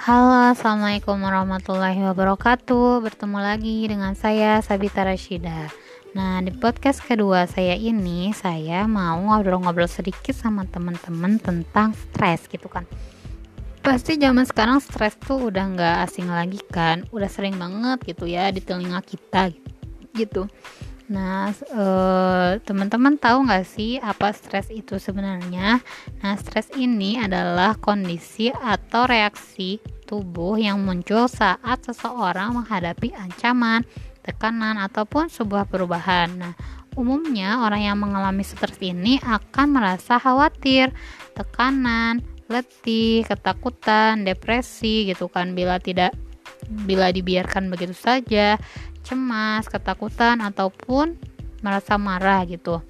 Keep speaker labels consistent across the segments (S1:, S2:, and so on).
S1: Halo, Assalamualaikum warahmatullahi wabarakatuh. Bertemu lagi dengan saya Sabita Rashida. Nah, di podcast kedua saya ini Saya mau ngobrol-ngobrol sedikit sama teman-teman tentang stres gitu kan. Pasti zaman sekarang stres tuh udah nggak asing lagi kan. Udah sering banget gitu ya di telinga kita gitu Nah, eh, teman-teman tahu nggak sih apa stres itu sebenarnya? Nah, stres ini adalah kondisi atau reaksi tubuh yang muncul saat seseorang menghadapi ancaman, tekanan, ataupun sebuah perubahan. Nah, umumnya orang yang mengalami stres ini akan merasa khawatir, tekanan, letih, ketakutan, depresi gitu kan bila tidak bila dibiarkan begitu saja cemas, ketakutan ataupun merasa marah gitu.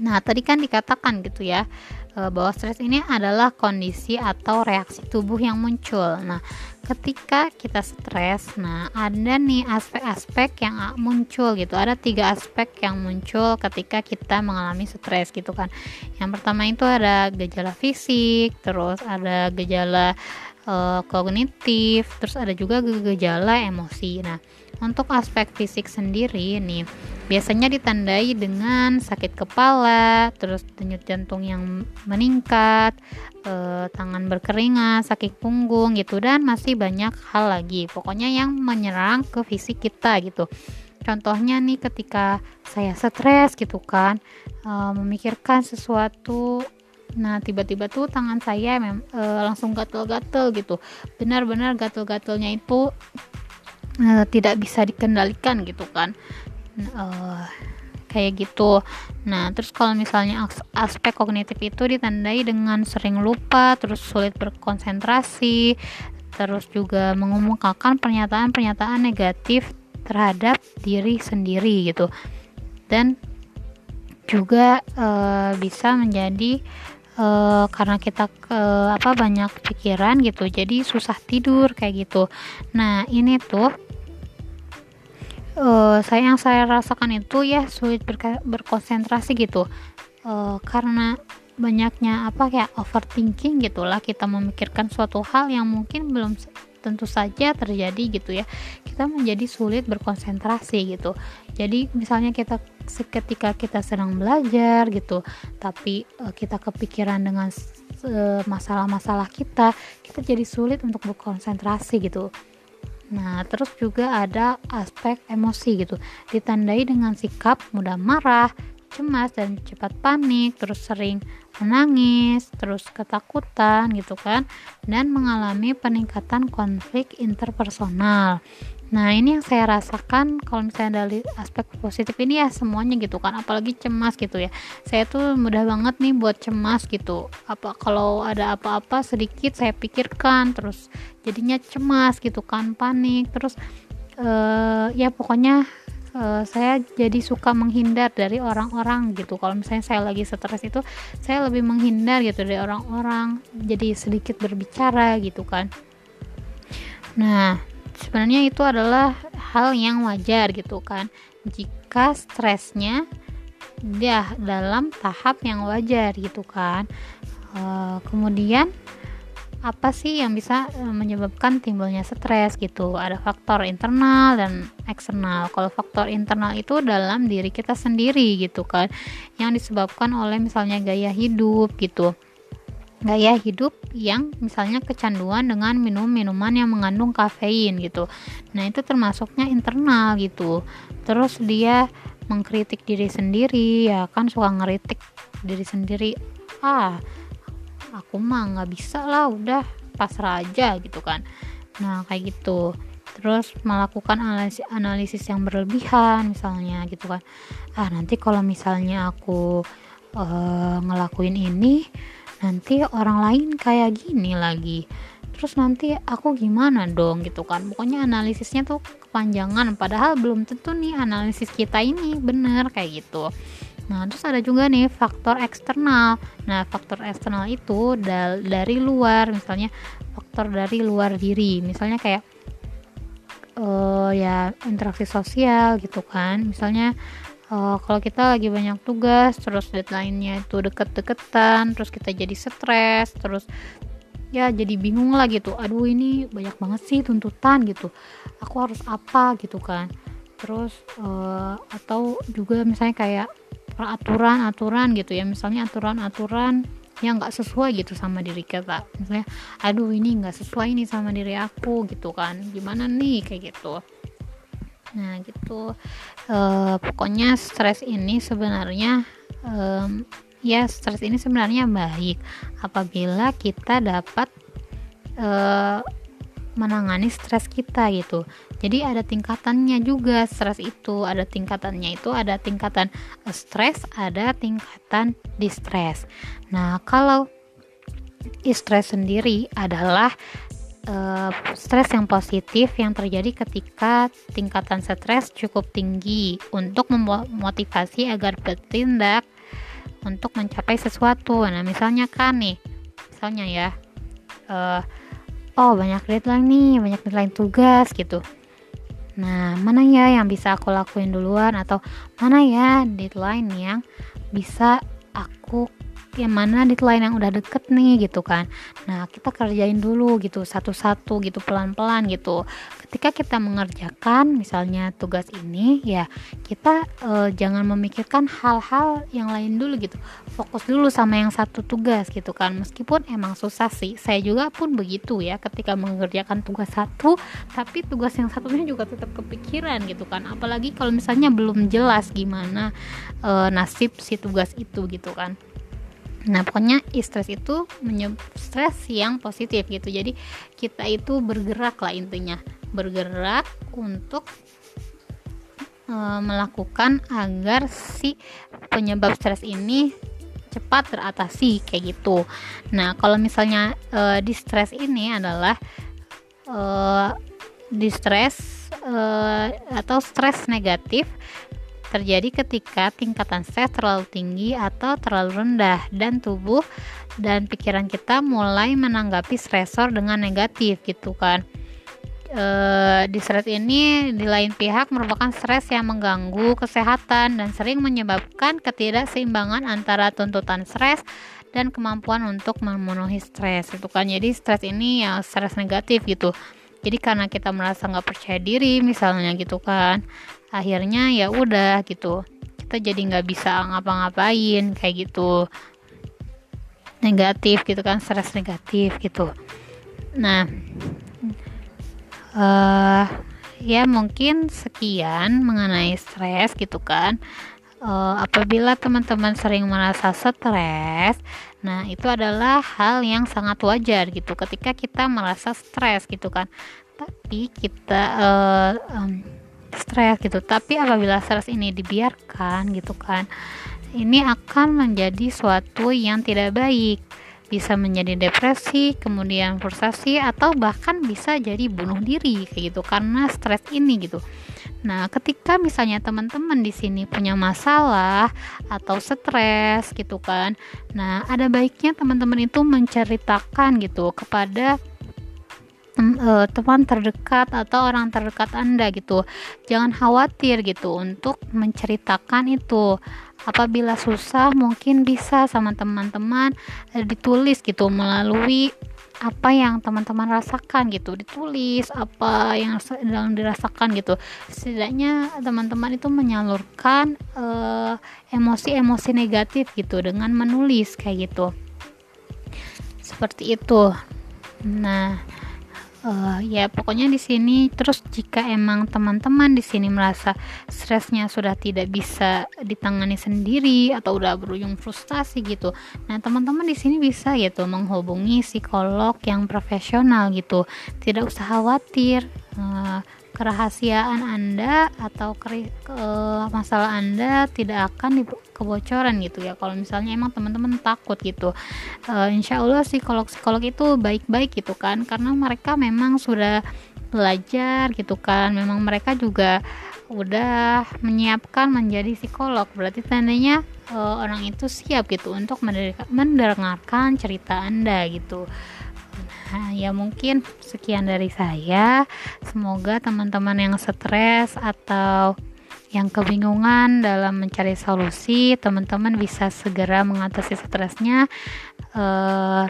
S1: Nah, tadi kan dikatakan gitu ya e, bahwa stres ini adalah kondisi atau reaksi tubuh yang muncul. Nah, ketika kita stres, nah ada nih aspek-aspek yang muncul gitu. Ada tiga aspek yang muncul ketika kita mengalami stres gitu kan. Yang pertama itu ada gejala fisik, terus ada gejala uh, kognitif, terus ada juga gejala emosi. Nah, untuk aspek fisik sendiri nih, biasanya ditandai dengan sakit kepala, terus denyut jantung yang meningkat, uh, tangan berkeringat, sakit punggung gitu dan masih banyak hal lagi. Pokoknya yang menyerang ke fisik kita gitu. Contohnya nih ketika saya stres gitu kan, uh, memikirkan sesuatu Nah, tiba-tiba tuh tangan saya mem e, langsung gatel-gatel gitu. Benar-benar gatel-gatelnya itu e, tidak bisa dikendalikan gitu kan. E, kayak gitu. Nah, terus kalau misalnya aspek kognitif itu ditandai dengan sering lupa, terus sulit berkonsentrasi, terus juga mengumumkan pernyataan-pernyataan negatif terhadap diri sendiri gitu. Dan juga e, bisa menjadi uh, karena kita ke apa banyak pikiran gitu jadi susah tidur kayak gitu nah ini tuh uh, saya yang saya rasakan itu ya sulit berkonsentrasi gitu. Uh, karena banyaknya apa kayak overthinking gitulah kita memikirkan suatu hal yang mungkin belum tentu saja terjadi gitu ya. Kita menjadi sulit berkonsentrasi gitu. Jadi misalnya kita ketika kita sedang belajar gitu tapi uh, kita kepikiran dengan masalah-masalah kita kita jadi sulit untuk berkonsentrasi gitu nah terus juga ada aspek emosi gitu ditandai dengan sikap mudah marah cemas dan cepat panik, terus sering menangis, terus ketakutan gitu kan, dan mengalami peningkatan konflik interpersonal. Nah, ini yang saya rasakan kalau misalnya dari aspek positif ini ya semuanya gitu kan, apalagi cemas gitu ya. Saya tuh mudah banget nih buat cemas gitu. Apa kalau ada apa-apa sedikit saya pikirkan terus jadinya cemas gitu kan, panik, terus uh, ya pokoknya uh, saya jadi suka menghindar dari orang-orang gitu kalau misalnya saya lagi stres itu saya lebih menghindar gitu dari orang-orang jadi sedikit berbicara gitu kan nah sebenarnya itu adalah hal yang wajar gitu kan. Jika stresnya dia dalam tahap yang wajar gitu kan. Uh, kemudian apa sih yang bisa eh, menyebabkan timbulnya stres gitu? Ada faktor internal dan eksternal. Kalau faktor internal itu dalam diri kita sendiri gitu kan. Yang disebabkan oleh misalnya gaya hidup gitu gaya hidup yang misalnya kecanduan dengan minum minuman yang mengandung kafein gitu. Nah itu termasuknya internal gitu. Terus dia mengkritik diri sendiri ya kan suka ngeritik diri sendiri ah aku mah nggak bisa lah udah pasrah aja gitu kan. Nah kayak gitu. Terus melakukan analisis, analisis yang berlebihan misalnya gitu kan. Ah nanti kalau misalnya aku uh, ngelakuin ini nanti orang lain kayak gini lagi terus nanti aku gimana dong gitu kan pokoknya analisisnya tuh kepanjangan padahal belum tentu nih analisis kita ini bener kayak gitu Nah, terus ada juga nih faktor eksternal. Nah, faktor eksternal itu da dari luar, misalnya faktor dari luar diri. Misalnya kayak uh, ya interaksi sosial gitu kan. Misalnya uh, kalau kita lagi banyak tugas, terus deadline-nya itu deket-deketan, terus kita jadi stres, terus ya jadi bingung lah gitu. Aduh ini banyak banget sih tuntutan gitu. Aku harus apa gitu kan. Terus uh, atau juga misalnya kayak peraturan-aturan gitu ya. Misalnya aturan-aturan yang nggak sesuai gitu sama diri kita. Misalnya aduh ini nggak sesuai nih sama diri aku gitu kan. Gimana nih kayak gitu nah gitu. Uh, pokoknya stres ini sebenarnya um, ya stres ini sebenarnya baik apabila kita dapat uh, menangani stres kita gitu. Jadi ada tingkatannya juga stres itu. Ada tingkatannya itu ada tingkatan stres ada tingkatan distress nah kalau stres sendiri adalah uh, stres yang positif yang terjadi ketika tingkatan stres cukup tinggi untuk memotivasi agar bertindak untuk mencapai sesuatu. Nah misalnya kan nih misalnya ya uh, oh banyak deadline nih banyak deadline tugas gitu. Nah mana ya yang bisa aku lakuin duluan atau mana ya deadline yang bisa aku yang mana deadline yang udah deket nih gitu kan. Nah kita kerjain dulu gitu satu-satu gitu pelan-pelan gitu. Ketika kita mengerjakan misalnya tugas ini ya kita uh, jangan memikirkan hal-hal yang lain dulu gitu. Fokus dulu sama yang satu tugas gitu kan. Meskipun emang susah sih saya juga pun begitu ya ketika mengerjakan tugas satu tapi tugas yang satunya juga tetap kepikiran gitu kan. Apalagi kalau misalnya belum jelas gimana uh, nasib si tugas itu gitu kan Nah, pokoknya stres itu stres yang positif gitu. Jadi kita itu bergerak lah intinya, bergerak untuk e, melakukan agar si penyebab stres ini cepat teratasi kayak gitu. Nah, kalau misalnya e, stres ini adalah e, stres e, atau stres negatif terjadi ketika tingkatan stres terlalu tinggi atau terlalu rendah dan tubuh dan pikiran kita mulai menanggapi stresor dengan negatif gitu kan. E, di stres ini di lain pihak merupakan stres yang mengganggu kesehatan dan sering menyebabkan ketidakseimbangan antara tuntutan stres dan kemampuan untuk memenuhi stres itu kan jadi stres ini ya stres negatif gitu jadi karena kita merasa nggak percaya diri misalnya gitu kan akhirnya ya udah gitu. Kita jadi nggak bisa ngapa-ngapain kayak gitu. Negatif gitu kan stres negatif gitu. Nah uh, ya mungkin sekian mengenai stres gitu kan uh, apabila teman-teman sering merasa stres nah itu adalah hal yang sangat wajar gitu. Ketika kita merasa stres gitu kan. Tapi kita uh, um, stres gitu. Tapi apabila stres ini dibiarkan gitu kan ini akan menjadi suatu yang tidak baik. Bisa menjadi depresi, kemudian frustasi atau bahkan bisa jadi bunuh diri kayak gitu. Karena stres ini gitu. Nah, ketika misalnya teman-teman di sini punya masalah atau stres gitu kan. Nah, ada baiknya teman-teman itu menceritakan gitu kepada uh, teman terdekat atau orang terdekat Anda gitu. Jangan khawatir gitu untuk menceritakan itu. Apabila susah mungkin bisa sama teman-teman uh, ditulis gitu melalui apa yang teman-teman rasakan gitu. Ditulis apa yang sedang dirasakan gitu. Setidaknya teman-teman itu menyalurkan uh, emosi-emosi negatif gitu dengan menulis kayak gitu. Seperti itu. Nah uh, ya pokoknya di sini terus jika emang teman-teman di sini merasa stresnya sudah tidak bisa ditangani sendiri atau udah berujung frustasi gitu nah teman-teman di sini bisa gitu menghubungi psikolog yang profesional gitu. Tidak usah khawatir uh, kerahasiaan Anda atau ke, ke, masalah Anda tidak akan kebocoran gitu ya. Kalau misalnya emang teman-teman takut gitu uh, insya Allah psikolog-psikolog itu baik-baik gitu kan. Karena mereka memang sudah belajar gitu kan. Memang mereka juga udah menyiapkan menjadi psikolog. Berarti tandanya uh, orang itu siap gitu untuk mendengarkan cerita anda gitu Nah, ya mungkin sekian dari saya. Semoga teman-teman yang stres atau yang kebingungan dalam mencari solusi, teman-teman bisa segera mengatasi stresnya. Uh,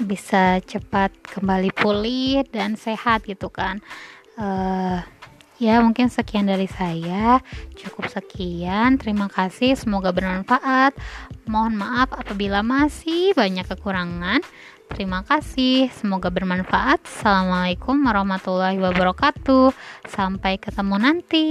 S1: bisa cepat kembali pulih dan sehat gitu kan. Uh, ya mungkin sekian dari saya. Cukup sekian. Terima kasih. Semoga bermanfaat. Mohon maaf apabila masih banyak kekurangan Terima kasih, semoga bermanfaat. Assalamualaikum warahmatullahi wabarakatuh. Sampai ketemu nanti.